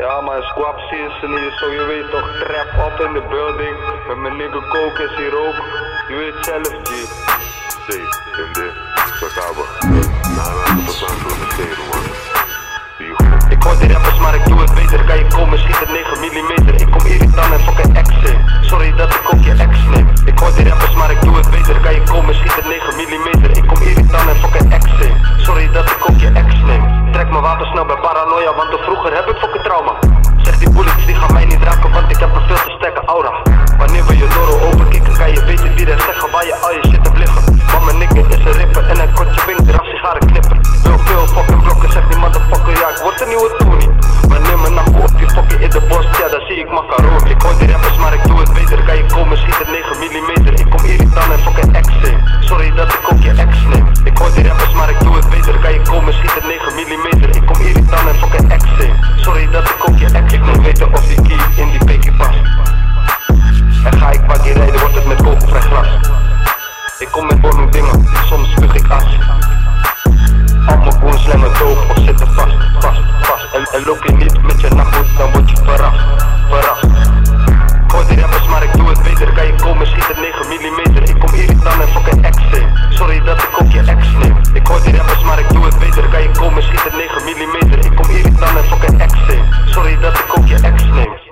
Ja man, squab season hier zo, je weet toch, trap op in de building. Met mijn nigga coke is hier ook, je weet zelf G. Sí, en de Sakaba. Het steden, man. Ik hoor die rappers, maar ik doe het beter. Kan je komen, schiet het 9 mm. Ik kom irritant en fucking ex in. Sorry dat ik ook je ex neem. Ik hoor die rappers, maar ik doe het beter. Kan je komen, schiet het 9 mm. Ik kom irritant en fucking ex in. Sorry dat ik ook je ex neem. Trek mijn wapen snel bij paranoia, want de vroeger heb ik. aura. Wanneer we je loro openkijken kan je weten direct zeggen waar je al je shit hebt liggen Mijn nikken is een ripper en een kortje wink eraf sigaren knippen Wil veel fucking blokken zegt die motherfucker ja ik word een nieuwe Tony. Wanneer mijn nacht op die fucking in de bos ja dan zie ik macaroon. Ik hoor die rappers maar ik doe het beter Kan je komen schieten 9 mm Ik kom irritant en fucking ex Sorry dat ik ook je ex neem. Ik hoor die rappers maar ik doe het beter Kan je komen schieten 9 mm Ik kom irritant en fucking ex Sorry dat ik ook je ex neem. Weten of die key in die pekie past? looking at me, and I'm what you put up.